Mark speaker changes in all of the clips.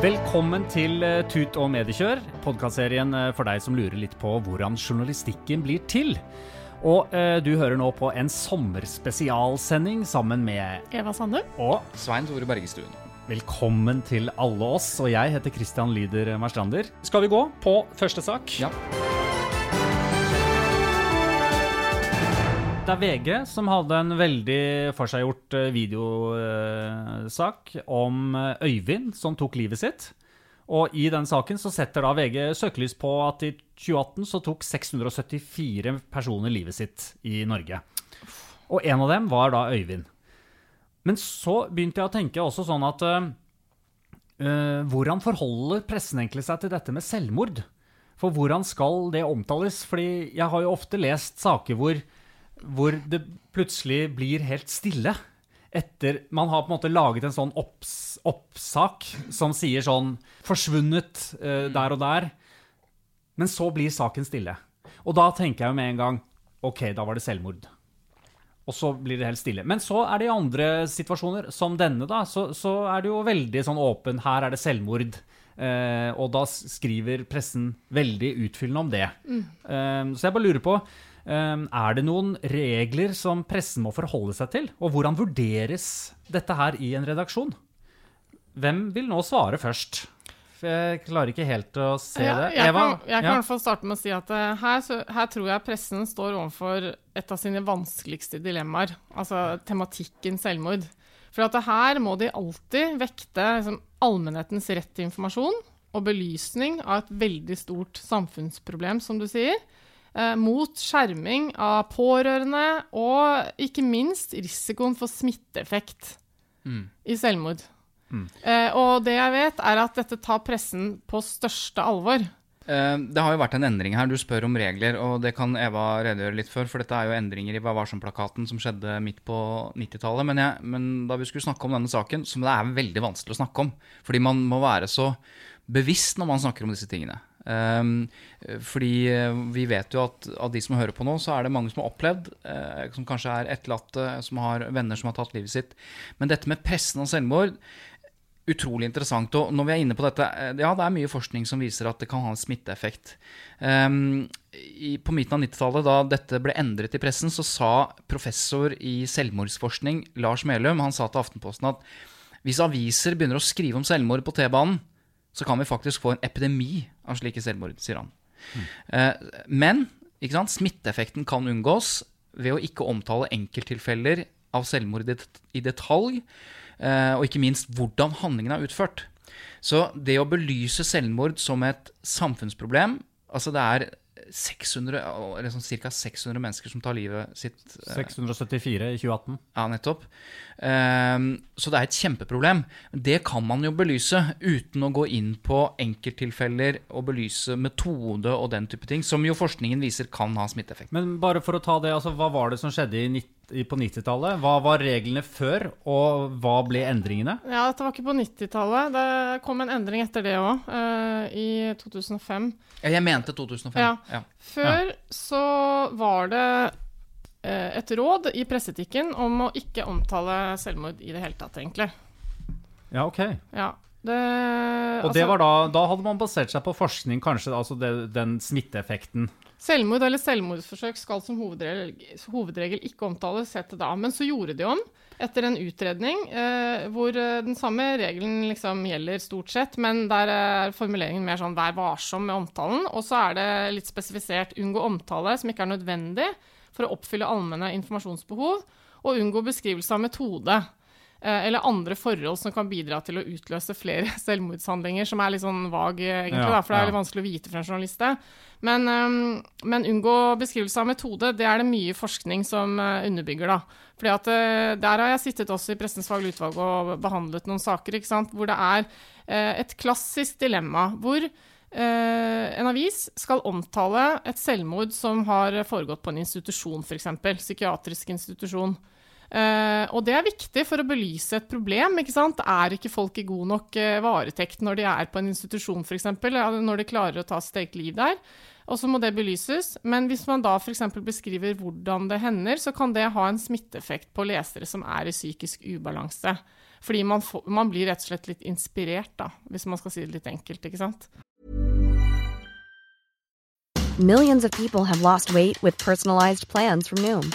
Speaker 1: Velkommen til eh, Tut og mediekjør, podkastserien eh, for deg som lurer litt på hvordan journalistikken blir til. Og eh, du hører nå på en sommerspesialsending sammen med
Speaker 2: Eva Sandum.
Speaker 1: Og
Speaker 3: Svein Tore Bergestuen.
Speaker 1: velkommen til alle oss. Og jeg heter Christian Lyder Marstrander. Skal vi gå på første sak?
Speaker 3: Ja.
Speaker 1: Det er VG som hadde en veldig forseggjort eh, videosak om eh, Øyvind som tok livet sitt. Og i den saken så setter da VG søkelys på at i 2018 så tok 674 personer livet sitt i Norge. Og en av dem var da Øyvind. Men så begynte jeg å tenke også sånn at eh, Hvordan forholder pressen egentlig seg til dette med selvmord? For hvordan skal det omtales? Fordi jeg har jo ofte lest saker hvor hvor det plutselig blir helt stille. Etter Man har på en måte laget en sånn opps, oppsak som sier sånn 'Forsvunnet uh, der og der'. Men så blir saken stille. Og da tenker jeg jo med en gang OK, da var det selvmord. Og så blir det helt stille. Men så er det i andre situasjoner, som denne, da, så, så er det jo veldig sånn åpen. Her er det selvmord. Uh, og da skriver pressen veldig utfyllende om det. Eh, så jeg bare lurer på Er det noen regler som pressen må forholde seg til? Og hvordan vurderes dette her i en redaksjon? Hvem vil nå svare først? For jeg klarer ikke helt å se
Speaker 2: Ja,
Speaker 1: det.
Speaker 2: jeg,
Speaker 1: Eva?
Speaker 2: kan, jeg kan i hvert fall starte med å si at eh, her, så, her tror jeg pressen står overfor et av sine vanskeligste dilemmaer. Altså tematikken selvmord. For at her må de alltid vekte liksom, allmennhetens rett til informasjon og belysning av et veldig stort samfunnsproblem, som du sier, mot skjerming av pårørende og ikke minst risikoen for smitteeffekt i selvmord. Eh, og det jeg vet, er at dette tar pressen på største alvor.
Speaker 3: Eh, Det har jo vært en endring her. Du spør om regler, og det kan Eva redegjøre litt for. For dette er jo endringer i Hva varsom-plakaten som skjedde midt på 90-tallet. Men, men da vi skulle snakke om denne saken, som det er veldig vanskelig å snakke om. Fordi man må være så bevisst når man snakker om disse tingene. Um, fordi eh, vi vet jo at av de som hører på nå, så er det mange som har opplevd, eh, som kanskje er etterlatte, som har venner som har tatt livet sitt. Men dette med pressen og selvmord utrolig interessant. Og når vi er inne på dette, eh, ja, det er mye forskning som viser at det kan ha en smitteeffekt. Um, i, på midten av 90-tallet, da dette ble endret i pressen, så sa professor i selvmordsforskning Lars Melum han sa til Aftenposten at hvis aviser begynner å skrive om selvmord på T-banen, så kan vi faktisk få en epidemi av slike selvmord, sier han. Mm. men smitteeffekten kan unngås ved å ikke omtale enkelttilfeller av selvmord i detalj, eh, og ikke minst hvordan handlingen er utført. Så det å belyse selvmord som et samfunnsproblem Altså det er 600, eller sånn ca. 600 mennesker som tar livet sitt eh,
Speaker 1: 674 i 2018.
Speaker 3: ja, nettopp. Ehm, så det er et kjempeproblem. Det kan man jo belyse uten å gå inn på enkelttilfeller og belyse metode og den type ting, som jo forskningen viser kan ha smitteeffekt.
Speaker 1: Men bare for å ta det, altså, hva var det som skjedde i nitt- i- på 90-tallet? Hva var reglene før, og hva ble endringene?
Speaker 2: Ja, dette var ikke på 90-tallet. Det kom en endring etter det òg, i 2005.
Speaker 3: Ja, Jeg mente 2005.
Speaker 2: Ja.
Speaker 3: Ja.
Speaker 2: Før så var det uh, et råd i presseetikken om å ikke omtale selvmord i det hele tatt, egentlig.
Speaker 1: Ja, ok.
Speaker 2: Ja. Det,
Speaker 1: Og det
Speaker 2: altså-
Speaker 1: var da, da hadde man basert seg på forskning, kanskje, altså det, den smitteeffekten.
Speaker 2: Selvmord eller selvmordsforsøk skal som hovedregel, hovedregel ikke omtales, het da. Men så gjorde de om etter en utredning eh, hvor eh, den samme regelen liksom gjelder stort sett, men der er formuleringen mer sånn 'vær varsom' med omtalen. Og så er det litt spesifisert 'unngå omtale som ikke er nødvendig for å oppfylle allmenne informasjonsbehov', og unngå beskrivelse av metode. Eh, eller andre forhold som kan bidra til å utløse flere selvmordshandlinger, som er litt sånn vag, egentlig,
Speaker 1: Ja,
Speaker 2: da, for det er litt vanskelig å vite for en journalist. Men, um, men unngå beskrivelse av metode, det er det mye forskning som uh, underbygger. da. Fordi at Der har jeg sittet også i Pressens faglige utvalg og behandlet noen saker hvor det er et klassisk dilemma. hvor uh, en avis skal omtale et selvmord som har foregått på en institusjon, f.eks. Psykiatrisk institusjon. Eh, og det er viktig for å belyse et problem. ikke sant? Er ikke folk i god nok uh, varetekt når de er på en institusjon, f.eks.? Når de klarer å ta sitt eget liv der? Og så må det belyses. Men hvis man da f.eks. beskriver hvordan det hender, så kan det ha en smitteeffekt på lesere som er i psykisk ubalanse. Fordi man, får, man blir rett og slett litt inspirert, da, hvis man skal si det litt enkelt. ikke sant?
Speaker 4: Millions of people have lost weight with personalized plans from Noom,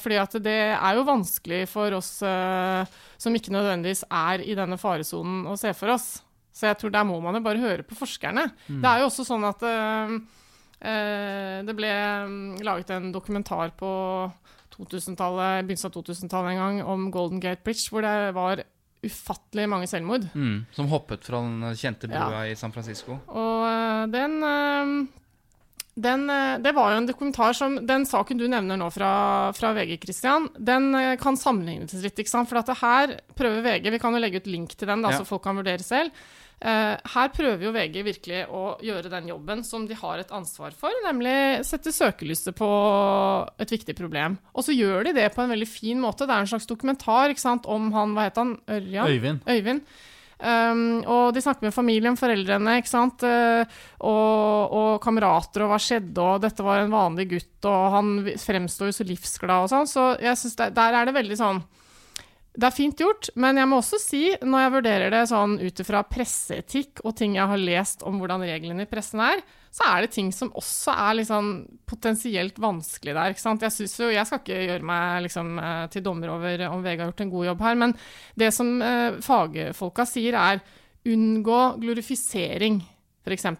Speaker 2: fordi at det er jo vanskelig for oss eh, som ikke nødvendigvis er i denne faresonen, å se for oss. Så jeg tror der må man jo bare høre på forskerne. Det er jo også sånn at eh, eh, det ble mm, laget en dokumentar på 2000-tallet, begynnelsen av 2000-tallet en gang om Golden Gate Bridge, hvor det var ufattelig mange selvmord.
Speaker 3: Mm, som hoppet fra den kjente brua
Speaker 2: Ja.
Speaker 3: i San Francisco.
Speaker 2: Og eh, den, eh, den eh, Det var jo en dokumentar som Den saken du nevner nå fra, fra VG, Christian, den eh, kan sammenlignes litt. ikke sant? For at her prøver VG Vi kan jo legge ut link til den, da,
Speaker 3: Ja.
Speaker 2: så folk kan vurdere selv. Uh, her prøver jo VG virkelig å gjøre den jobben som de har et ansvar for, nemlig sette søkelyset på et viktig problem. Og så gjør de det på en veldig fin måte. Det er en slags dokumentar sant, om han Hva het han? Ørjan?
Speaker 1: Øyvind.
Speaker 2: Øyvind. Um, og de snakker med familien, foreldrene, ikke sant? Uh, og, og kamerater, og hva skjedde, og dette var en vanlig gutt, og han fremstår jo så livsglad og sånn. Så jeg synes det, der er det veldig sånn Det er fint gjort, men jeg må også si, når jeg vurderer det sånn ut ifra presseetikk og ting jeg har lest om hvordan reglene i pressen er, så er det ting som også er sånn potensielt vanskelig der. Jeg jo, jeg skal ikke gjøre meg liksom, eh, til dommer over om VG har gjort en god jobb her, men det som eh, fagfolka sier, er unngå glorifisering, f.eks.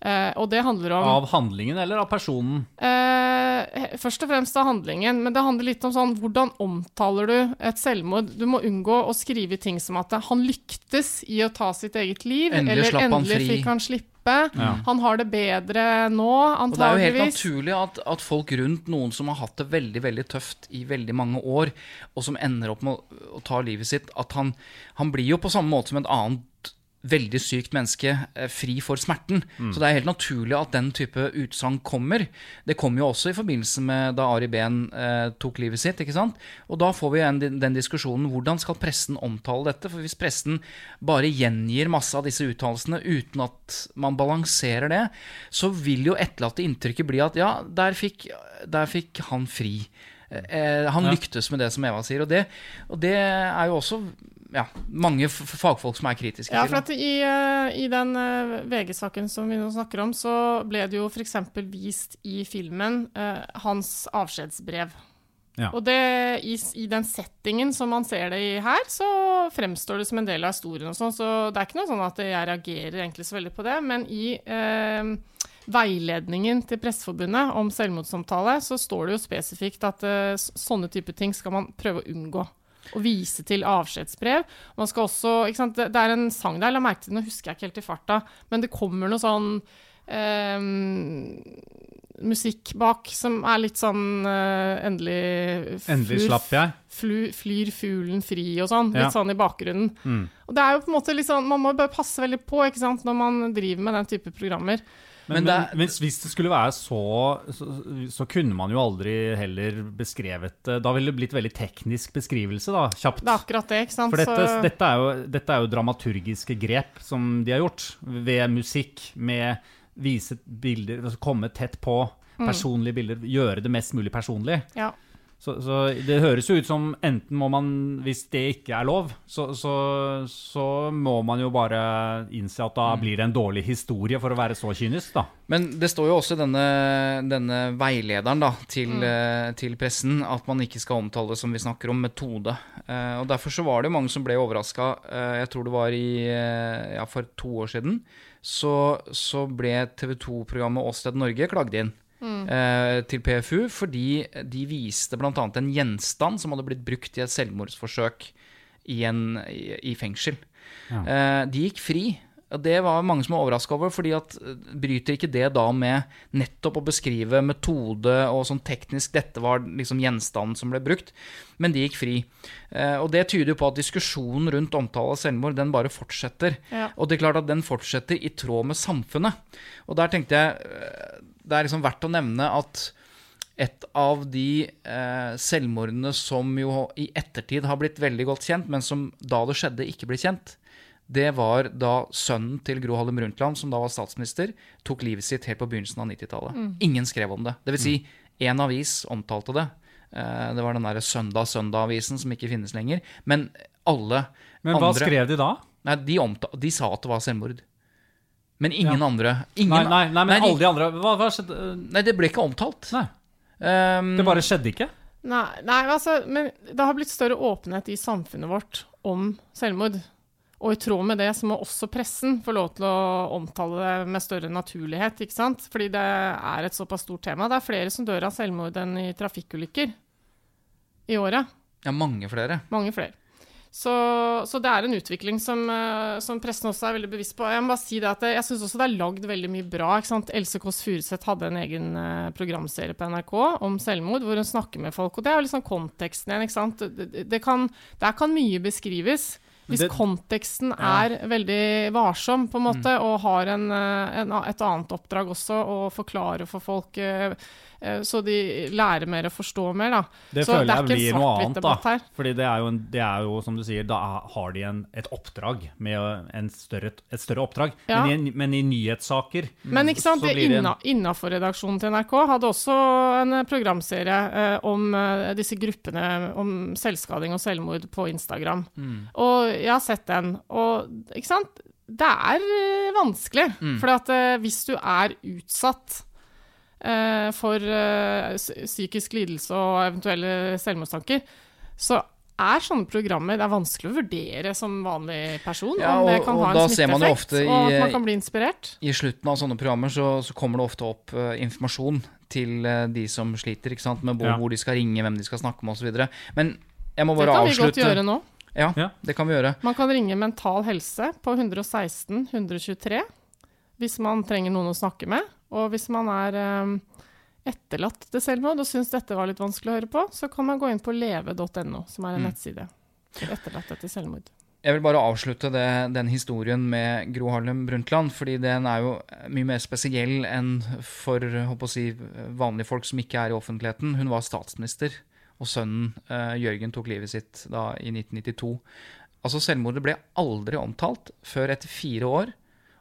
Speaker 2: Eh, og det handler om
Speaker 1: Av handlingen eller av personen?
Speaker 2: Uh, først og fremst av handlingen, men det handler litt om sånn hvordan omtaler du et selvmord? Du må unngå å skrive ting som at han lyktes i å ta sitt eget liv,
Speaker 3: Endelig
Speaker 2: eller endelig
Speaker 3: han
Speaker 2: fikk han slippe.
Speaker 1: Ja.
Speaker 2: Han har det bedre nå, antageligvis.
Speaker 3: Og det er jo helt naturlig at, at folk rundt noen som har hatt det veldig veldig tøft i veldig mange år, og som ender opp med å, å ta livet sitt, at han, han blir jo på samme måte som et annet veldig sykt menneske eh, fri for smerten. Så det er helt naturlig at den type utsagn kommer. Det kom jo også i forbindelse med da Ari Behn eh, tok livet sitt. ikke sant? Og da får vi en, den, den diskusjonen hvordan skal pressen omtale dette? For hvis pressen bare gjengir masse av disse uttalelsene uten at man balanserer det, så vil jo etterlatte inntrykket bli at ja, der fikk, der fikk han fri. Eh, han
Speaker 1: Ja.
Speaker 3: lyktes med det, som Eva sier. Og det, og det er jo også ja, mange f- fagfolk som er kritiske
Speaker 2: Ja,
Speaker 3: til
Speaker 2: for at i, eh, i den eh, VG-saken som vi nå snakker om, så ble det jo f.eks. vist i filmen eh, hans avskjedsbrev.
Speaker 1: Ja.
Speaker 2: Og det, i, i den settingen som man ser det i her, så fremstår det som en del av historien og sånn, så det er ikke noe sånn at jeg reagerer egentlig så veldig på det, men i eh, veiledningen til Presseforbundet om selvmordssamtale, så står det jo spesifikt at eh, sånne type ting skal man prøve å unngå. Å vise til avskjedsbrev. Man skal også, ikke sant? Det, er en sang der, la merke til, nå husker jeg ikke helt i farta, men det kommer noe sånn eh, musikk bak som er litt sånn eh, endelig
Speaker 1: Endelig slapp jeg.
Speaker 2: Flu, flyr fuglen fri og sånn, litt
Speaker 1: Ja.
Speaker 2: sånn i bakgrunnen.
Speaker 1: Mm.
Speaker 2: Og det er jo på en måte litt sånn, Man må bare passe veldig på ikke sant, når man driver med den type programmer.
Speaker 1: Men,
Speaker 3: Men
Speaker 1: men,
Speaker 3: det er-
Speaker 1: hvis, hvis det skulle være så, så Så kunne man jo aldri heller beskrevet det Da ville det blitt veldig teknisk beskrivelse, da. Kjapt.
Speaker 2: Det er akkurat det. ikke sant?
Speaker 1: For dette, dette, er jo, dette er jo dramaturgiske grep som de har gjort. Ved musikk, med vise bilder, altså komme tett på
Speaker 2: Mm.
Speaker 1: personlige bilder. Gjøre det mest mulig personlig.
Speaker 2: ja.
Speaker 1: Så, så det høres jo ut som enten må man, hvis det ikke er lov, så, så, så må man jo bare innse at da blir det en dårlig historie, for å være så kynisk, da.
Speaker 3: Men det står jo også i denne, denne veilederen da, til, mm. til pressen at man ikke skal omtale det som vi snakker om, metode. Eh, og Derfor så var det mange som ble overraska. jeg tror det var i, eh, ja, for to år siden. Så, så ble TV 2-programmet Åsted Norge klagd inn. Eh, til PFU fordi de viste bl.a. en gjenstand som hadde blitt brukt i et selvmordsforsøk i, en, i, i fengsel. Eh, de gikk fri. Og det var mange som var overraska over, fordi at eh, bryter ikke det da med nettopp å beskrive metode og sånn teknisk Dette var liksom gjenstanden som ble brukt, men de gikk fri. Eh, og det tyder jo på at diskusjonen rundt omtale av selvmord, den bare fortsetter.
Speaker 2: Ja.
Speaker 3: Og det er klart at den fortsetter i tråd med samfunnet. Og der tenkte jeg det er liksom verdt å nevne at et av de eh, selvmordene som jo i ettertid har blitt veldig godt kjent, men som da det skjedde, ikke ble kjent, det var da sønnen til Gro Harlem Brundtland, som da var statsminister, tok livet sitt helt på begynnelsen av 90-tallet. Ingen skrev om det. Det vil si, én avis omtalte det. Eh, det var den derre Søndag Søndag-avisen som ikke finnes lenger. Men alle
Speaker 1: Men hva skrev de da?
Speaker 3: Nei, de, omta de sa at det var selvmord. Men ingen
Speaker 1: Ja.
Speaker 3: andre ingen,
Speaker 1: Nei, nei, nei men
Speaker 3: nei,
Speaker 1: alle de andre Hva, hva skjedde?
Speaker 3: Nei, det ble ikke omtalt.
Speaker 1: Nei,
Speaker 3: Um,
Speaker 1: det bare skjedde ikke?
Speaker 2: Nei, nei, altså, men det har blitt større åpenhet i samfunnet vårt om selvmord. Og i tråd med det så må også pressen få lov til å omtale det med større naturlighet. ikke sant? Fordi det er et såpass stort tema. Det er flere som dør av selvmord enn i trafikkulykker i året.
Speaker 3: Ja, mange flere.
Speaker 2: Mange flere. Så, så det er en utvikling som, eh, som pressen også er veldig bevisst på. Jeg må bare si det at jeg syns også det er lagd veldig mye bra. ikke sant? Else Kåss Furuseth hadde en egen eh, programserie på NRK om selvmord, hvor hun snakker med folk. Og det er jo liksom konteksten igjen. ikke sant? Det, det, kan, der kan mye beskrives. Hvis
Speaker 1: det-
Speaker 2: konteksten er veldig varsom, på en måte,
Speaker 1: Mm.
Speaker 2: og har en, eh, en, et annet oppdrag også, å forklare for folk, så de lærer mer og forstår mer, da.
Speaker 1: Det
Speaker 2: så
Speaker 1: føler
Speaker 2: det
Speaker 1: jeg blir noe annet, da.
Speaker 2: her.
Speaker 1: Fordi det er jo, en, det er jo som du sier, da har de en, et oppdrag med en større, et større oppdrag.
Speaker 2: Ja.
Speaker 1: Men, i, men i nyhetssaker
Speaker 2: Men ikke sant,
Speaker 1: så en-
Speaker 2: innafor redaksjonen til NRK hadde også en eh, programserie eh, om eh, disse gruppene om selvskading og selvmord på Instagram. Og jeg har sett den, og ikke sant Det er vanskelig. vanskelig. For eh, hvis du er utsatt eh, for eh, psykisk lidelse og eventuelle selvmordstanker, så er sånne programmer Det er vanskelig å vurdere som vanlig person
Speaker 3: Ja,
Speaker 2: om det kan
Speaker 3: og
Speaker 2: ha
Speaker 3: da
Speaker 2: en
Speaker 3: ser man jo
Speaker 2: smitteeffekt,
Speaker 3: ofte
Speaker 2: og
Speaker 3: i-
Speaker 2: at man kan bli inspirert.
Speaker 3: I slutten av sånne programmer så, så kommer det ofte opp uh, informasjon til uh, de som sliter, ikke sant? med hvor,
Speaker 1: Ja.
Speaker 3: hvor de skal ringe, hvem de skal snakke med osv. Men jeg må
Speaker 2: Det
Speaker 3: bare
Speaker 2: avslutte. vi godt
Speaker 3: avslutte.
Speaker 2: gjøre nå.
Speaker 3: Ja,
Speaker 1: Ja.
Speaker 3: det kan vi gjøre.
Speaker 2: Man kan ringe Mental Helse på 116 123 hvis man trenger noen å snakke med. Og hvis man er eh, etterlatt til selvmord og syns dette var litt vanskelig å høre på, så kan man gå inn på leve.no, som er en
Speaker 3: Mm.
Speaker 2: nettside for etterlatte til selvmord.
Speaker 3: Jeg vil bare avslutte det, den historien med Gro Harlem Brundtland, fordi den er jo mye mer spesiell enn for si, vanlige folk som ikke er i offentligheten. Hun var statsminister, og sønnen eh, Jørgen tok livet sitt da i 1992. Altså Selvmordet ble aldri omtalt før etter fire år.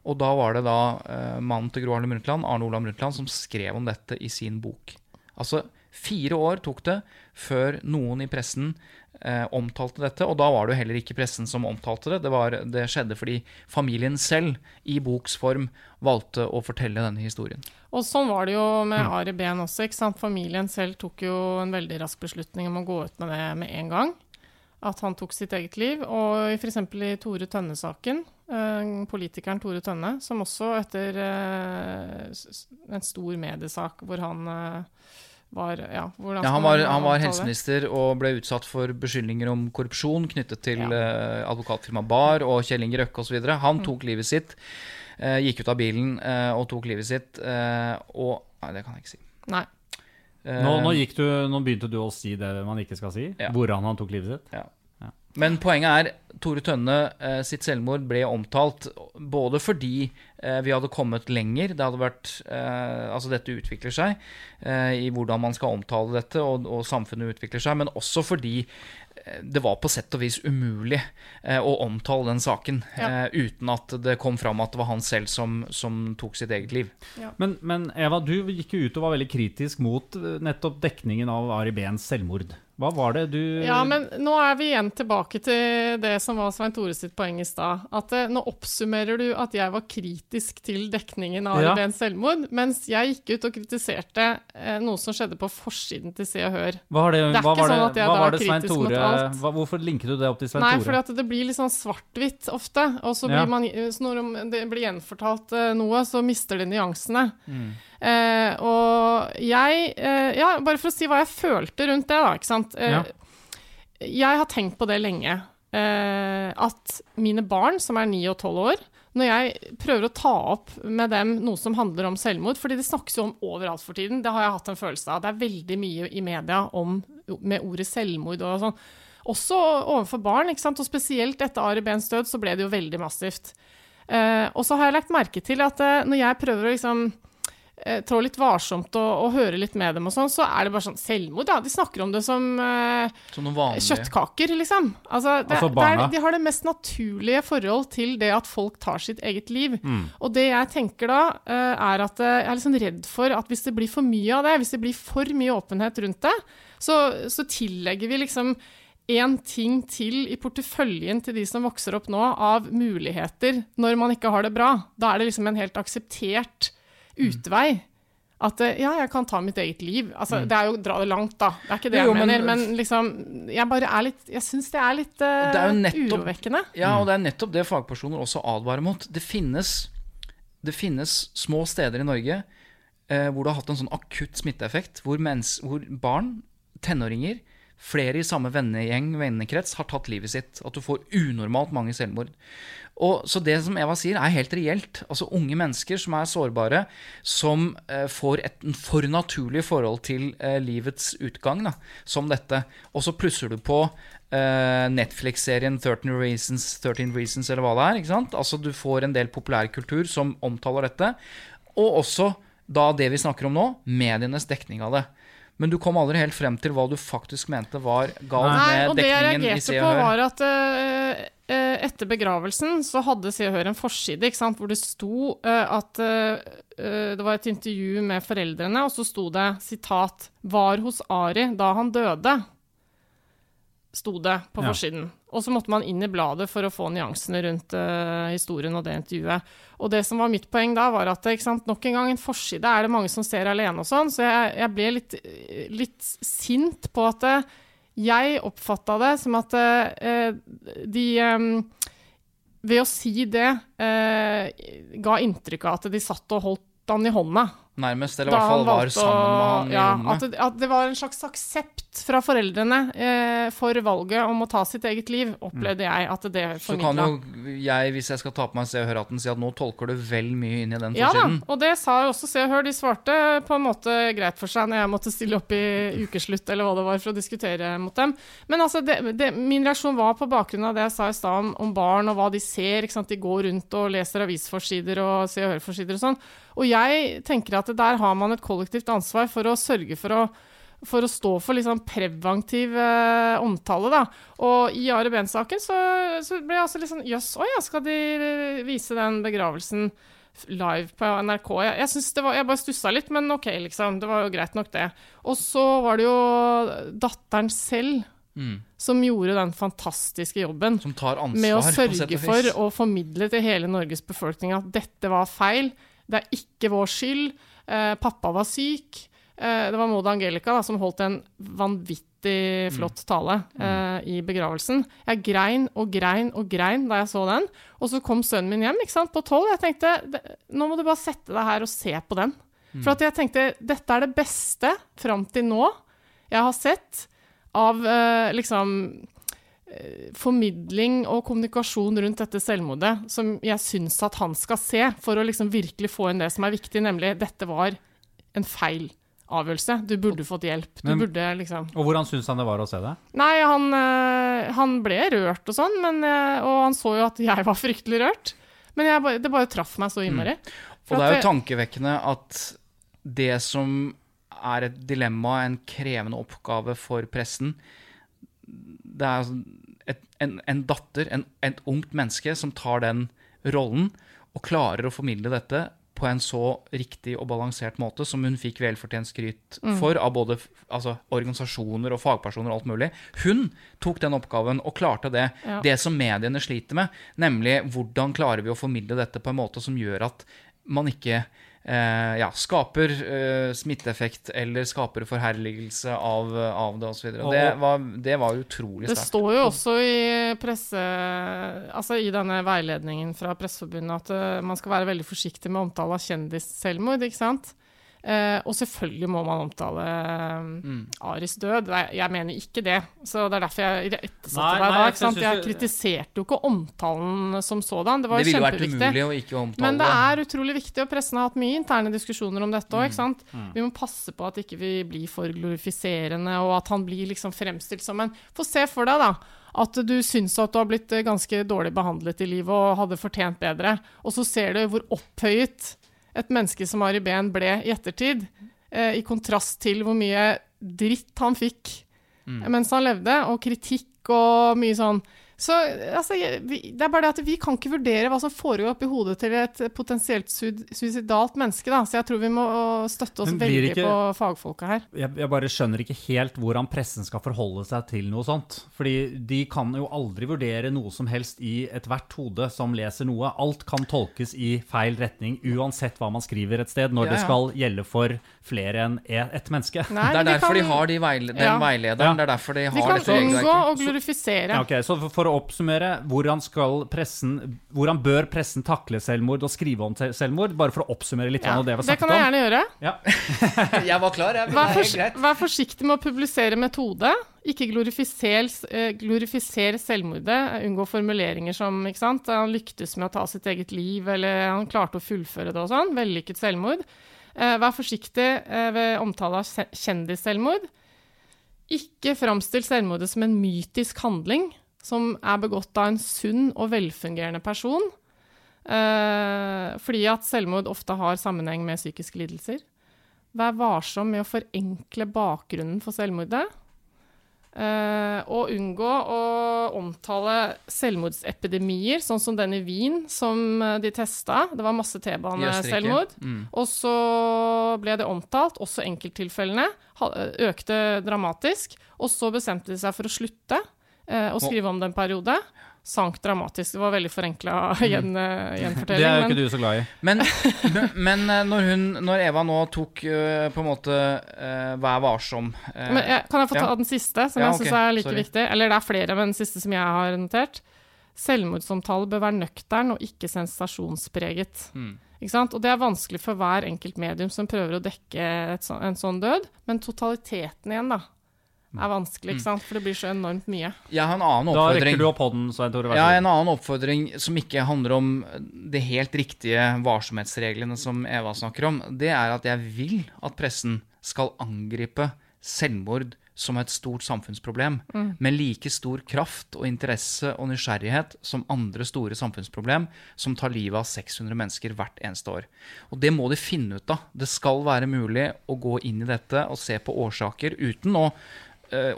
Speaker 3: Og da var det da eh, mannen til Gro Harlem Brundtland, Arne Olav Brundtland, som skrev om dette i sin bok. Altså fire år tok det før noen i pressen eh, omtalte dette, og da var det jo heller ikke pressen som omtalte det. Det, var, det skjedde fordi familien selv, i boks form, valgte å fortelle denne historien.
Speaker 2: Og sånn var det jo med. Ari Behn også. ikke sant? Familien selv tok jo en veldig rask beslutning om å gå ut med det med en gang. At han tok sitt eget liv. Og f.eks. i Tore Tønne-saken, eh, politikeren Tore Tønne, som også etter eh, en stor mediesak hvor han eh, var Ja,
Speaker 3: Ja, han, var, han var helseminister og ble utsatt for beskyldninger om korrupsjon knyttet til
Speaker 2: Ja.
Speaker 3: advokatfirmaet Bar og Kjell Inge Røkke osv.
Speaker 2: Mm.
Speaker 3: Han tok livet sitt, gikk ut av bilen og tok livet sitt. og Nei, det kan jeg ikke si.
Speaker 2: Nei.
Speaker 3: Eh,
Speaker 1: Nå, nå, du, nå begynte du å si det man ikke skal si.
Speaker 3: Ja.
Speaker 1: Hvordan han tok livet sitt.
Speaker 3: Ja. Men poenget er Tore Tønne eh, sitt selvmord ble omtalt både fordi eh, vi hadde kommet lenger, det hadde vært eh, Altså dette utvikler seg eh, i hvordan man skal omtale dette, og, og samfunnet utvikler seg, men også fordi det var på sett og vis umulig eh, å omtale den saken
Speaker 2: Ja.
Speaker 3: eh, uten at det kom fram at det var han selv som, som tok sitt eget liv.
Speaker 1: Men, men Eva, du gikk jo ut og var veldig kritisk mot eh, nettopp dekningen av Ari Behns selvmord. Hva var det du
Speaker 2: Ja, men nå er vi igjen tilbake til det som var Svein Tore sitt poeng i stad. At eh, nå oppsummerer du at jeg var kritisk til dekningen av
Speaker 1: Ja.
Speaker 2: Ari selvmord, mens jeg gikk ut og kritiserte eh, noe som skjedde på forsiden til Se og Hør.
Speaker 1: Hva, det,
Speaker 2: Det er
Speaker 1: hva
Speaker 2: ikke
Speaker 1: var det,
Speaker 2: sånn at jeg da
Speaker 1: var
Speaker 2: er kritisk mot alt.
Speaker 1: hva, Hvorfor linket du det opp til Svein
Speaker 2: Nei,
Speaker 1: Tore?
Speaker 2: for det blir litt sånn svart-hvitt ofte. Og så blir
Speaker 1: Ja.
Speaker 2: man, så når det blir gjenfortalt eh, noe, så mister det nyansene.
Speaker 1: Mm.
Speaker 2: Eh, og jeg eh, Ja, bare for å si hva jeg følte rundt det, da, ikke sant. Eh,
Speaker 1: Ja.
Speaker 2: Jeg har tenkt på det lenge. Eh, at mine barn, som er 9 og 12 år, når jeg prøver å ta opp med dem noe som handler om selvmord, fordi det snakkes jo om overalt for tiden, det har jeg hatt en følelse av. Det er veldig mye i media om, med ordet selvmord og sånn. Også overfor barn, ikke sant? og spesielt etter Ari Behns død så ble det jo veldig massivt. Eh, og så har jeg lagt merke til at når jeg prøver å liksom eh, trå litt varsomt og, og høre litt med dem og sånn, så er det bare sånn selvmord, ja. De snakker om det som eh,
Speaker 3: Som
Speaker 2: kjøttkaker, liksom. Altså, det,
Speaker 1: Altså
Speaker 2: det er, de har det mest naturlige forhold til det at folk tar sitt eget liv.
Speaker 1: Mm.
Speaker 2: Og det jeg tenker da, eh, er at eh, jeg er liksom redd for at hvis det blir for mye av det, hvis det blir for mye åpenhet rundt det, så, så tillegger vi liksom én ting til i porteføljen til de som vokser opp nå, av muligheter når man ikke har det bra. Da er det liksom en helt akseptert utvei. At eh, ja, jeg kan ta mitt eget liv. Altså, Det er jo å dra det langt, da. Det er ikke det
Speaker 3: Jo,
Speaker 2: jeg mener. Men liksom, jeg bare er litt Jeg syns det er litt uh,
Speaker 3: Det er nettopp-
Speaker 2: urovekkende.
Speaker 3: Ja, og det er nettopp det fagpersoner også advarer mot. Det finnes, det finnes små steder i Norge eh, hvor det har hatt en sånn akutt smitteeffekt, hvor, mens, hvor barn, tenåringer, flere i samme vennegjeng, vennekrets, har tatt livet sitt. At du får unormalt mange selvmord. Og, så det som Eva sier, er helt reelt. Altså Unge mennesker som er sårbare, som eh, får et for naturlig forhold til eh, livets utgang, da, som dette. Og så plusser du på eh, Netflix-serien 13 Reasons, 13 Reasons, eller hva det er. ikke sant? Altså Du får en del populærkultur som omtaler dette. Og også da det vi snakker om nå, medienes dekning av det. Men du kom aldri helt frem til hva du faktisk mente var galt med dekningen Nei,
Speaker 2: og det jeg reagerte på, var at eh, etter begravelsen så hadde Se og Hør en forside sant, hvor det sto eh, at eh, eh, Det var et intervju med foreldrene, og så sto det sitat 'Var hos Ari da han døde'. Sto det på
Speaker 1: Ja.
Speaker 2: forsiden. Og så måtte man inn i bladet for å få nyansene rundt historien og det intervjuet. Og det som var mitt poeng da, var at sant, nok en gang, en forside er det mange som ser alene og sånn, så jeg, jeg ble litt, litt sint på at eh, jeg oppfatta det som at eh, de eh, ved å si det eh, ga inntrykk av at de satt og holdt han i hånda.
Speaker 3: Nærmest, eller i hvert fall var sammen med han i
Speaker 2: ja,
Speaker 3: rommet.
Speaker 2: At det, at det var en slags aksept fra foreldrene eh, for valget om å ta sitt eget liv, opplevde jeg at det
Speaker 3: Så kan jo jeg, hvis jeg skal ta på meg Se og Hør-hatten, si at nå tolker du vel mye inn i den
Speaker 2: Ja da,
Speaker 3: forsiden.
Speaker 2: og det sa jo også Se og Hør. De svarte på en måte greit for seg når jeg måtte stille opp i ukeslutt eller hva det var, for å diskutere mot dem. Men altså, det, det, min reaksjon var på bakgrunn av det jeg sa i stad om, om barn og hva de ser. ikke sant? De går rundt og leser avisforsider og Se og Hør-forsider og sånn. Og jeg tenker at der har man et kollektivt ansvar for å sørge for å for å stå for liksom preventiv eh, omtale, da. Og i Are Behn-saken så, så ble jeg altså litt sånn Jøss, å ja, skal de eh, vise den begravelsen live på NRK? Jeg, jeg, synes det var, jeg bare stussa litt, men OK, liksom. Det var jo greit nok, det. Og så var det jo datteren selv
Speaker 3: Mm.
Speaker 2: som gjorde den fantastiske jobben
Speaker 3: Som tar ansvar,
Speaker 2: med å sørge for å formidle til hele Norges befolkning at dette var feil, det er ikke vår skyld, pappa var syk. Eh, det var Maud Angelica da, som holdt en vanvittig vanvittig flott tale eh, i begravelsen. Jeg grein og grein og grein da jeg så den. Og så kom sønnen min hjem sant, på tolv. Jeg tenkte nå må du bare sette deg her og se på den. For at jeg tenkte dette er det beste fram til nå jeg har sett av eh, liksom eh, formidling og kommunikasjon rundt dette selvmordet som jeg syns at han skal se, for å liksom virkelig få inn det som er viktig, nemlig dette var en feil avgjørelse. Du burde fått hjelp. Du
Speaker 1: Men-
Speaker 2: burde liksom
Speaker 1: Og hvordan syns han det var å se det?
Speaker 2: Nei, han, eh, han ble rørt og sånn, men, eh, og han så jo at jeg var fryktelig rørt. Men jeg, det bare traff meg så innmari. Mm.
Speaker 3: Og det er
Speaker 2: at
Speaker 3: jo tankevekkende at det som er et dilemma, en krevende oppgave for pressen Det er altså et, en, en datter, en, et ungt menneske, som tar den rollen og klarer å formidle dette på en så riktig og balansert måte som hun fikk velfortjent skryt for av både altså, organisasjoner og fagpersoner og alt mulig. Hun tok den oppgaven og klarte det.
Speaker 2: Ja.
Speaker 3: Det som mediene sliter med, nemlig hvordan klarer vi å formidle dette på en måte som gjør at man ikke ja, skaper eh, smitteeffekt eller skaper forherligelse av, av det osv. Det, var- det var utrolig
Speaker 2: Det står jo også i presse... Altså i denne veiledningen fra Presseforbundet at eh, man skal være veldig forsiktig med omtale av kjendisselvmord, ikke sant? Eh, og selvfølgelig må man omtale mm. Aris død. Jeg, jeg mener ikke det. Så det er derfor jeg ettersatte deg da. ikke sant? Jeg kritiserte jo ikke omtalen som sådan. Det var
Speaker 3: Det
Speaker 2: jo kjempeviktig. Men det er utrolig viktig, og pressen har hatt mye interne diskusjoner om dette òg.
Speaker 3: Mm.
Speaker 2: Vi må passe på at ikke vi blir for glorifiserende, og at han blir liksom fremstilt som en Få se for deg, da. At du syns at du har blitt eh, ganske dårlig behandlet i livet og hadde fortjent bedre. Og så ser du hvor opphøyet et menneske som Ari Behn ble i ettertid, eh, i kontrast til hvor mye dritt han fikk
Speaker 3: Mm.
Speaker 2: mens han levde, og kritikk og mye sånn. Så altså, det er bare det at vi kan ikke vurdere hva som foregår oppi hodet til et potensielt suicidalt menneske, da. Så jeg tror vi må støtte oss veldig
Speaker 1: ikke-
Speaker 2: på fagfolka her.
Speaker 1: jeg, jeg bare skjønner ikke helt hvordan pressen skal forholde seg til noe sånt. Fordi de kan jo aldri vurdere noe som helst i ethvert hode som leser noe. Alt kan tolkes i feil retning, uansett hva man skriver et sted, når
Speaker 3: Ja,
Speaker 1: det skal gjelde for flere enn e- ett menneske.
Speaker 2: Nei,
Speaker 3: Det er derfor de har de veile den
Speaker 2: Ja.
Speaker 3: veilederen.
Speaker 1: Ja.
Speaker 3: Det er derfor de
Speaker 2: Vi
Speaker 3: de
Speaker 2: kan unngå å glorifisere.
Speaker 1: Så, ok, så for, for å oppsummere, hvordan, skal pressen, hvordan bør pressen takle selvmord og skrive om selvmord? Bare for å oppsummere litt
Speaker 2: Ja,
Speaker 1: av det vi har
Speaker 2: det kan jeg
Speaker 1: om.
Speaker 2: gjerne gjøre.
Speaker 1: Ja.
Speaker 3: Jeg var klar, jeg.
Speaker 2: Vær,
Speaker 3: greit.
Speaker 2: vær forsiktig med å publisere metode. Ikke glorifiser, eh, glorifiser selvmordet. Unngå formuleringer som ikke sant? han lyktes med å ta sitt eget liv, eller han klarte å fullføre det og sånn. Vellykket selvmord. Eh, vær forsiktig eh, ved omtale av kjendisselvmord. Ikke framstill selvmordet som en mytisk handling som er begått av en sunn og velfungerende person. Eh, fordi at selvmord ofte har sammenheng med psykiske lidelser. Vær varsom med å forenkle bakgrunnen for selvmordet. Eh, og unngå å omtale selvmordsepidemier, sånn som den i Wien, som eh, de testa. Det var masse T-baneselvmord.
Speaker 3: Mm.
Speaker 2: Og så ble det omtalt, også enkelttilfellene økte dramatisk. Og så bestemte de seg for å slutte uh, å skrive om det en periode. Sank dramatisk. Det var veldig forenkla gjen, gjenfortelling.
Speaker 1: Det er jo
Speaker 2: men-
Speaker 1: ikke du så glad i.
Speaker 3: Men, men- eh, når, hun, når Eva nå tok eh, på en måte uh, Vær varsom uh,
Speaker 2: Men jeg, kan jeg få ta
Speaker 3: ja.
Speaker 2: den siste, som
Speaker 3: Ja,
Speaker 2: jeg syns
Speaker 3: okay.
Speaker 2: er like
Speaker 3: Sorry.
Speaker 2: viktig? Eller det er flere, men den siste som jeg har notert. Selvmordsomtale bør være nøktern og ikke sensasjonspreget.
Speaker 3: Mm.
Speaker 2: Ikke sant? Og det er vanskelig for hver enkelt medium som prøver å dekke et så, en sånn død, men totaliteten igjen, da, er vanskelig, ikke sant? For det blir så enormt mye.
Speaker 3: Jeg har en annen
Speaker 1: Da
Speaker 3: oppfordring.
Speaker 1: rekker du opp hånden, Svein Tore.
Speaker 3: Ja,
Speaker 1: så
Speaker 3: en annen oppfordring som ikke handler om det helt riktige varsomhetsreglene som Eva snakker om, det er at jeg vil at pressen skal angripe selvmord som et stort samfunnsproblem, med like stor kraft og interesse og nysgjerrighet som andre store samfunnsproblem som tar livet av 600 mennesker hvert eneste år. Og det må de finne ut av. Det skal være mulig å gå inn i dette og se på årsaker uten å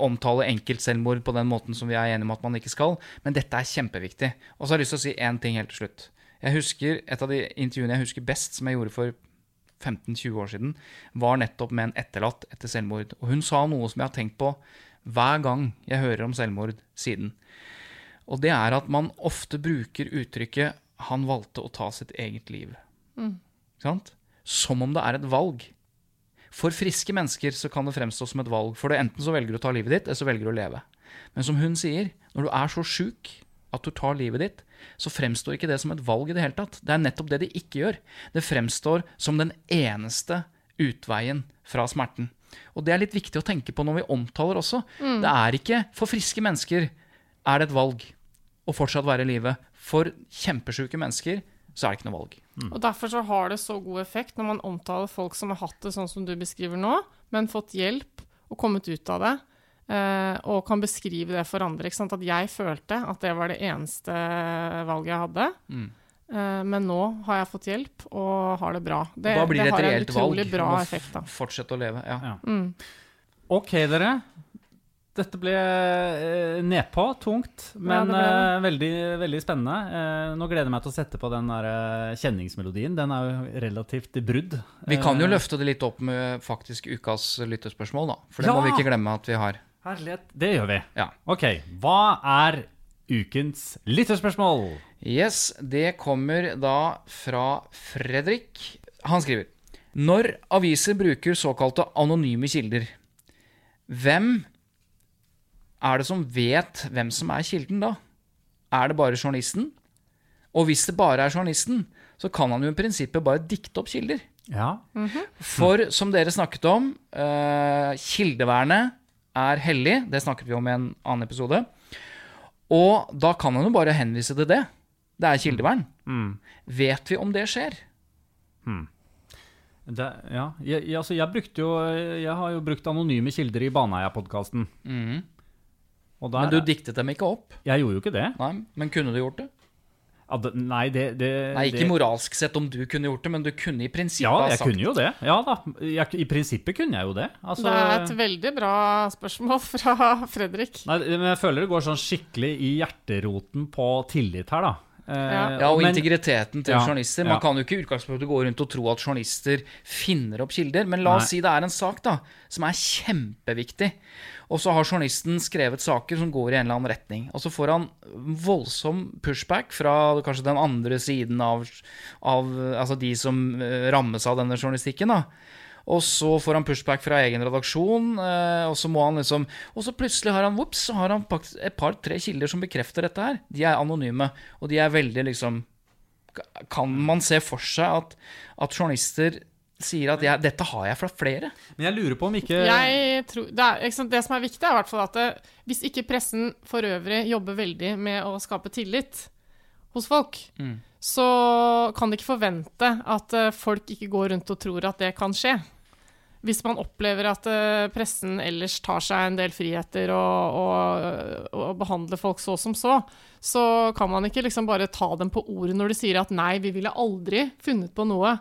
Speaker 3: omtale enkeltselvmord på den måten som vi er enige om at man ikke skal. Men dette er kjempeviktig. Og så har jeg lyst til å si én ting helt til slutt. Jeg husker, Et av de intervjuene jeg husker best, som jeg gjorde for 15-20 år siden, var nettopp med en etterlatt etter selvmord. Og hun sa noe som jeg har tenkt på hver gang jeg hører om selvmord siden. Og det er at man ofte bruker uttrykket 'han valgte å ta sitt eget liv'. Mm. sant? Som om det er et valg. For friske mennesker så kan det fremstå som et valg. For det enten så velger du å ta livet ditt, eller så velger du å leve. Men som hun sier, når du er så sjuk at du tar livet ditt, så fremstår ikke det som et valg i det hele tatt. Det er nettopp det de ikke gjør. Det fremstår som den eneste utveien fra smerten. Og det er litt viktig å tenke på når vi omtaler også. Det er ikke for friske mennesker er det et valg å fortsatt være i live. For kjempesjuke mennesker så er det ikke noe valg.
Speaker 2: Og Derfor så har det så god effekt når man omtaler folk som har hatt det sånn som du beskriver nå, men fått hjelp og kommet ut av det, eh, og kan beskrive det for andre. Ikke sant? At jeg følte at det var det eneste valget jeg hadde.
Speaker 3: Mm.
Speaker 2: Eh, men nå har jeg fått hjelp og har det bra. Det,
Speaker 3: da blir det,
Speaker 2: har
Speaker 3: et reelt valg
Speaker 2: utrolig bra effekt, da.
Speaker 3: fortsette å leve. Ja.
Speaker 1: Ja.
Speaker 2: Mm.
Speaker 1: Ok, dere. Dette ble eh, nedpå, tungt, men
Speaker 2: ja,
Speaker 1: eh, veldig, veldig spennende. Eh, nå gleder jeg meg til å sette på den der eh, kjenningsmelodien. Den er jo relativt brudd.
Speaker 3: Vi kan jo
Speaker 1: Eh,
Speaker 3: løfte det litt opp med faktisk ukas lyttespørsmål, da. For det
Speaker 1: Ja!
Speaker 3: må vi ikke glemme at vi har.
Speaker 1: Herlighet. Det gjør vi.
Speaker 3: Ja.
Speaker 1: Ok, hva er ukens lyttespørsmål?
Speaker 3: Yes, det kommer da fra Fredrik. Han skriver Når aviser bruker såkalte anonyme kilder, hvem er det som vet hvem som er kilden da? Er det bare journalisten? Og hvis det bare er journalisten, så kan han jo i prinsippet bare dikte opp kilder.
Speaker 1: Ja.
Speaker 3: For som dere snakket om, uh, kildevernet er hellig. Det snakket vi om i en annen episode. Og da kan han jo bare henvise til det. Det er kildevern.
Speaker 1: Mm.
Speaker 3: Vet vi om det skjer?
Speaker 1: Det, ja. Jeg, jeg, altså, jeg, jo, jeg har jo brukt anonyme kilder i Baneheia-podkasten.
Speaker 3: Mhm.
Speaker 1: Og der,
Speaker 3: Men du diktet dem ikke opp?
Speaker 1: Jeg gjorde jo ikke det.
Speaker 3: Nei, Men kunne du gjort det?
Speaker 1: Ja, det nei, det, det
Speaker 3: Nei, ikke
Speaker 1: det,
Speaker 3: moralsk sett om du kunne gjort det, men du kunne i prinsippet
Speaker 1: Ja,
Speaker 3: ha
Speaker 1: jeg kunne jo det. Ja da. Jeg, I prinsippet kunne jeg jo det. Altså,
Speaker 2: Det er et veldig bra spørsmål fra Fredrik.
Speaker 1: nei, men jeg føler det går sånn skikkelig i hjerteroten på tillit her, da. Eh,
Speaker 2: Ja.
Speaker 3: Og
Speaker 1: men-
Speaker 3: integriteten til
Speaker 1: Ja,
Speaker 3: journalister. Man
Speaker 1: ja.
Speaker 3: kan jo ikke i utgangspunktet gå rundt og tro at journalister finner opp kilder. Men la oss
Speaker 1: Nei.
Speaker 3: si det er en sak da, som er kjempeviktig. Og så har journalisten skrevet saker som går i en eller annen retning. Og så får han voldsom pushback fra kanskje den andre siden av, av altså de som eh, rammes av denne journalistikken. da. Og så får han pushback fra egen redaksjon, eh, og så må han liksom Og så plutselig har han whoops, så har han et par-tre kilder som bekrefter dette her. De er anonyme, og de er veldig liksom Kan man se for seg at, at journalister sier at jeg, 'dette har jeg fra flere'?
Speaker 1: Men jeg lurer på om ikke
Speaker 2: Jeg tror, det, er, ikke det som er viktig, er i hvert fall at det, hvis ikke pressen for øvrig jobber veldig med å skape tillit hos folk,
Speaker 3: Mm.
Speaker 2: så kan de ikke forvente at eh, folk ikke går rundt og tror at det kan skje. Hvis man opplever at eh, pressen ellers tar seg en del friheter og, og, og behandler folk så som så, så kan man ikke liksom bare ta dem på ordet når de sier at nei, vi ville aldri funnet på noe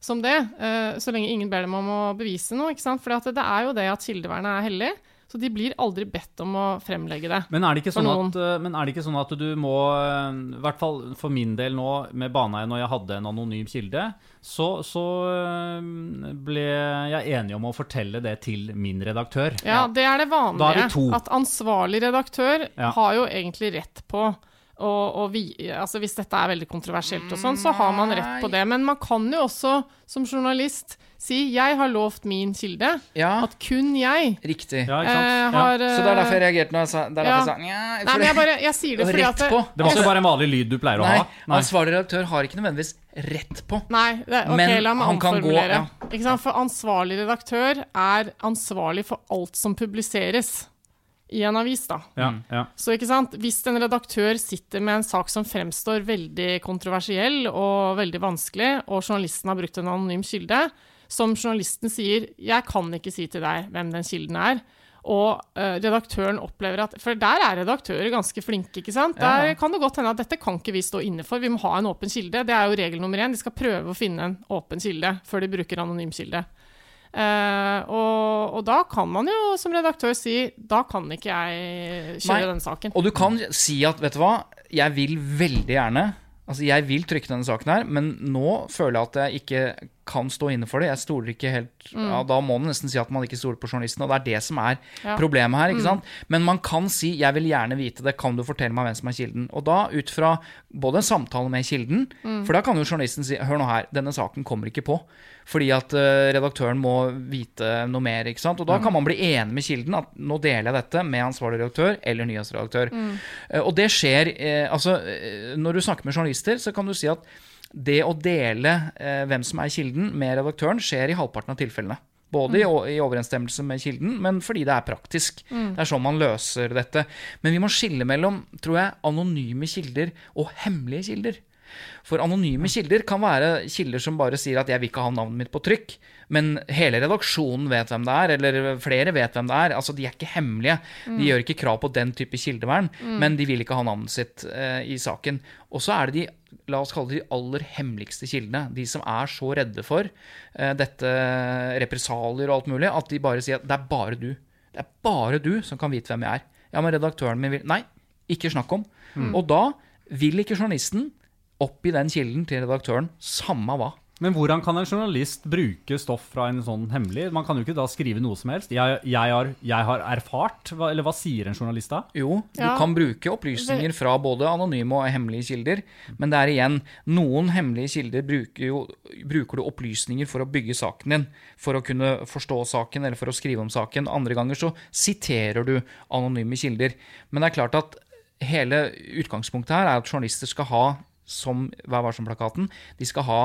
Speaker 2: som det, eh, så lenge ingen ber dem om å bevise noe. ikke sant? For det er jo det at kildevernet er hellig, så de blir aldri bedt om å fremlegge det.
Speaker 1: Men er det ikke sånn at, eh, men er det ikke sånn at du må eh, I hvert fall for min del nå med Baneheia, når jeg hadde en anonym kilde, så, så eh, ble jeg enig om å fortelle det til min redaktør.
Speaker 2: Ja, det er det
Speaker 1: Da er det to.
Speaker 2: At ansvarlig redaktør
Speaker 1: Ja.
Speaker 2: har jo egentlig rett på og, og vi, altså Hvis dette er veldig kontroversielt, og sånn, så har man rett på det. Men man kan jo også som journalist si 'jeg har lovt min kilde',
Speaker 3: Ja,
Speaker 2: at kun jeg
Speaker 3: riktig.
Speaker 1: Ja, ikke sant?
Speaker 2: eh,
Speaker 1: Ja.
Speaker 3: Så det er derfor jeg reagerte nå? det er derfor
Speaker 2: Ja.
Speaker 3: jeg sa nja,
Speaker 2: Nei, men jeg bare Jeg sier det fordi
Speaker 3: Rett
Speaker 2: at
Speaker 3: på.
Speaker 1: Det var ikke bare en vanlig lyd du pleier å
Speaker 3: Nei,
Speaker 1: ha? Nei.
Speaker 3: ansvarlig redaktør har ikke nødvendigvis rett på.
Speaker 2: Nei, det, okay,
Speaker 3: Men
Speaker 2: la meg
Speaker 3: han kan gå- ja.
Speaker 2: Ikke sant? For ansvarlig redaktør er ansvarlig for alt som publiseres i en avis, da.
Speaker 1: Ja, ja.
Speaker 2: Så ikke sant? Hvis en redaktør sitter med en sak som fremstår veldig kontroversiell og veldig vanskelig, og journalisten har brukt en anonym kilde, som journalisten sier 'jeg kan ikke si til deg hvem den kilden er', og uh, redaktøren opplever at For der er redaktører ganske flinke, ikke sant? Der
Speaker 3: ja.
Speaker 2: kan det godt hende at dette kan ikke vi stå inne for, vi må ha en åpen kilde. Det er jo regel nummer én. De skal prøve å finne en åpen kilde før de bruker anonym kilde. Eh, og, og da kan man jo som redaktør si da kan ikke jeg kjøre
Speaker 3: Nei.
Speaker 2: den saken.
Speaker 3: Og du kan si at, vet du hva, jeg vil veldig gjerne Altså, jeg vil trykke denne saken her, men nå føler jeg at jeg ikke kan stå inne for det. Jeg stoler ikke helt ja, Da må man nesten si at man ikke stoler på journalisten, og det er det som er
Speaker 2: Ja.
Speaker 3: problemet her. ikke sant? Men man kan si 'jeg vil gjerne vite det', kan du fortelle meg hvem som er kilden? Og da ut fra både en samtale med kilden, for da kan jo journalisten si 'hør nå her, denne saken kommer ikke på'. Fordi at eh, redaktøren må vite noe mer. ikke sant? Og da kan man bli enig med kilden at nå deler jeg dette med ansvarlig redaktør eller nyhetsredaktør. Eh, og det skjer eh, altså Når du snakker med journalister, så kan du si at det å dele eh, hvem som er kilden med redaktøren, skjer i halvparten av tilfellene. Både i, i overensstemmelse med kilden, men fordi det er praktisk. Det er sånn man løser dette. Men vi må skille mellom tror jeg, anonyme kilder og hemmelige kilder. For anonyme kilder kan være kilder som bare sier at 'jeg vil ikke ha navnet mitt på trykk', men hele redaksjonen vet hvem det er, eller flere vet hvem det er. Altså, De er ikke hemmelige. De gjør ikke krav på den type kildevern, men de vil ikke ha navnet sitt eh, i saken. Og så er det de la oss kalle det de aller hemmeligste kildene. De som er så redde for eh, dette represalier og alt mulig, at de bare sier at det er bare du. Det er bare du som kan vite hvem jeg er. Ja, men redaktøren min vil Nei, ikke snakk om. Og da vil ikke journalisten oppgi den kilden til redaktøren, samme hva.
Speaker 1: Men hvordan kan en journalist bruke stoff fra en sånn hemmelig? Man kan jo ikke da skrive noe som helst. Jeg, jeg, har, jeg har erfart, hva, eller hva sier en journalist da?
Speaker 3: Jo, du
Speaker 2: Ja.
Speaker 3: kan bruke opplysninger fra både anonyme og hemmelige kilder, men det er igjen noen hemmelige kilder bruker, jo, bruker du opplysninger for å bygge saken din, for å kunne forstå saken eller for å skrive om saken. Andre ganger så siterer du anonyme kilder. Men det er klart at hele utgangspunktet her er at journalister skal ha, som Vær varsom-plakaten, de skal ha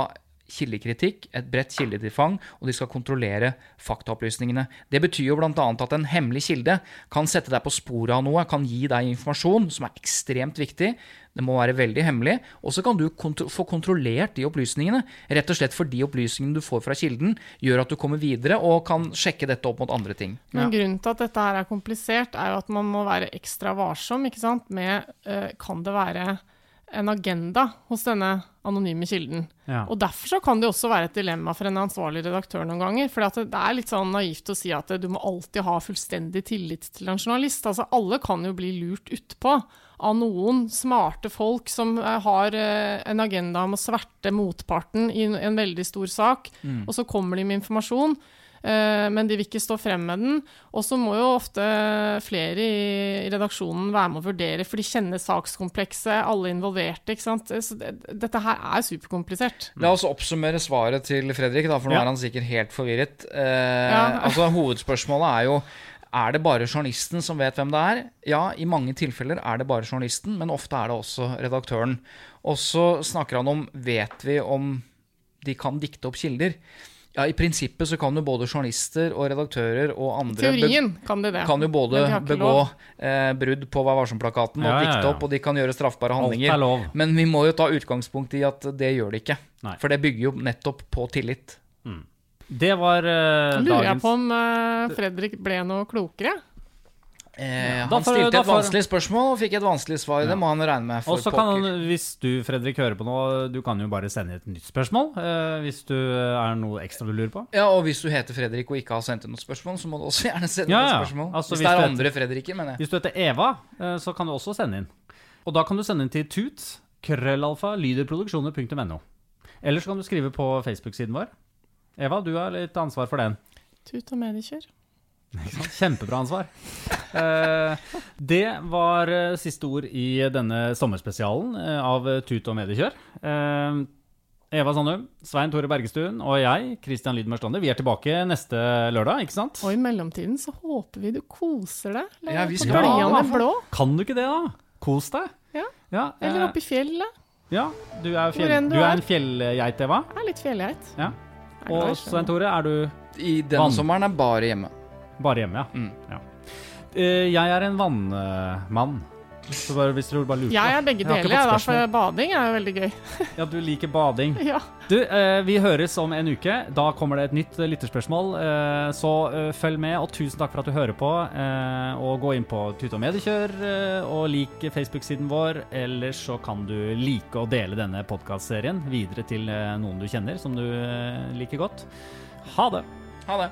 Speaker 3: kildekritikk, et bredt kildetilfang, og de skal kontrollere faktaopplysningene. Det betyr jo bl.a. at en hemmelig kilde kan sette deg på sporet av noe, kan gi deg informasjon som er ekstremt viktig. Det må være veldig hemmelig. Og så kan du kontro få kontrollert de opplysningene, rett og slett fordi opplysningene du får fra kilden, gjør at du kommer videre og kan sjekke dette opp mot andre ting.
Speaker 2: Men grunnen til at dette her er komplisert, er jo at man må være ekstra varsom ikke sant? med eh, Kan det være en agenda hos denne anonyme kilden?
Speaker 1: Ja.
Speaker 2: Og Derfor så kan det også være et dilemma for en ansvarlig redaktør noen ganger. For det, det er litt sånn naivt å si at du må alltid ha fullstendig tillit til en journalist. Altså Alle kan jo bli lurt utpå av noen smarte folk som eh, har eh, en agenda om å sverte motparten i en, veldig stor sak, og så kommer de med informasjon. Eh, Men de vil ikke stå frem med den. Og så må jo ofte flere i redaksjonen være med å vurdere, for de kjenner sakskomplekset, alle involverte. ikke sant? Så det, dette her er superkomplisert.
Speaker 3: La oss oppsummere svaret til Fredrik, da, for nå
Speaker 1: Ja.
Speaker 3: er han sikkert helt forvirret. Eh,
Speaker 2: Ja.
Speaker 3: altså, hovedspørsmålet er jo er det bare journalisten som vet hvem det er? Ja, i mange tilfeller er det bare journalisten, men ofte er det også redaktøren. Og så snakker han om vet vi om de kan dikte opp kilder? Ja, I prinsippet så kan jo både journalister og redaktører og andre
Speaker 2: Teorien kan de det.
Speaker 3: kan jo både
Speaker 2: de
Speaker 3: begå eh, brudd på Vær varsom-plakaten og
Speaker 1: Ja, ja,
Speaker 3: dikte
Speaker 1: ja.
Speaker 3: opp, og de kan gjøre straffbare
Speaker 1: Alt
Speaker 3: handlinger.
Speaker 1: er lov.
Speaker 3: Men vi må jo ta utgangspunkt i at det gjør de ikke.
Speaker 1: Nei.
Speaker 3: For det bygger jo nettopp på tillit.
Speaker 1: Det var eh,
Speaker 2: Lurer jeg på om uh, Fredrik ble noe klokere?
Speaker 3: Eh,
Speaker 1: ja,
Speaker 3: han
Speaker 1: får-
Speaker 3: stilte et
Speaker 1: får-
Speaker 3: vanskelig spørsmål og fikk et vanskelig svar. Det må han regne med. For
Speaker 1: kan
Speaker 3: pokker.
Speaker 1: han, hvis du Fredrik hører på nå, du kan jo bare sende et nytt spørsmål. eh, hvis du er noe ekstra du lurer på.
Speaker 3: Ja, og hvis du heter Fredrik og ikke har sendt inn noe spørsmål, så må du også gjerne sende
Speaker 1: Ja, ja.
Speaker 3: et spørsmål.
Speaker 1: Altså,
Speaker 3: hvis,
Speaker 1: hvis
Speaker 3: det er
Speaker 1: heter-
Speaker 3: andre Fredriker, mener jeg.
Speaker 1: Hvis du heter Eva, eh, så kan du også sende inn. Og da kan du sende inn til tut, krøllalfa, lyderproduksjoner.no. Eller så kan du skrive på Facebook-siden vår. Eva, du har litt ansvar for den.
Speaker 2: Tut og mediekjør.
Speaker 1: Kjempebra ansvar. Eh, det var eh, siste ord i denne sommerspesialen eh, av Tut og mediekjør. Eh, Eva Sandum, Svein Tore Bergestuen og jeg, Christian Lydmer Stande, vi er tilbake neste lørdag, ikke sant?
Speaker 2: Og i mellomtiden så håper vi du koser deg.
Speaker 3: Ja, vi skal
Speaker 1: ha det. Kan du ikke det, da? Kos deg.
Speaker 2: Ja.
Speaker 1: Ja,
Speaker 2: Eller
Speaker 1: opp
Speaker 2: oppe i fjellet.
Speaker 1: ja du, er fjell, du
Speaker 2: du
Speaker 1: er en fjellgeit, Eva.
Speaker 2: Jeg er litt fjellgeit.
Speaker 1: Ja. Og. Svein Tore, er du
Speaker 3: I denne
Speaker 1: Vann.
Speaker 3: sommeren er bare hjemme.
Speaker 1: Bare hjemme, ja?
Speaker 3: Mm.
Speaker 1: ja. Eh, jeg er en vannmann. Så bare, hvis du bare lurer
Speaker 2: Jeg er begge deler, jeg,
Speaker 1: fått
Speaker 2: da,
Speaker 1: spørsmål.
Speaker 2: for bading er jo veldig gøy.
Speaker 1: Ja, du liker bading.
Speaker 2: Ja.
Speaker 1: Du, eh, vi høres om en uke. Da kommer det et nytt eh, lytterspørsmål. Eh, så eh, følg med, og tusen takk for at du hører på. Eh, og gå inn på Tute og Mediekjør eh, og lik Facebook-siden vår. Ellers så kan du like å dele denne podkastserien videre til noen du kjenner som du liker godt. Ha det.
Speaker 3: Ha det.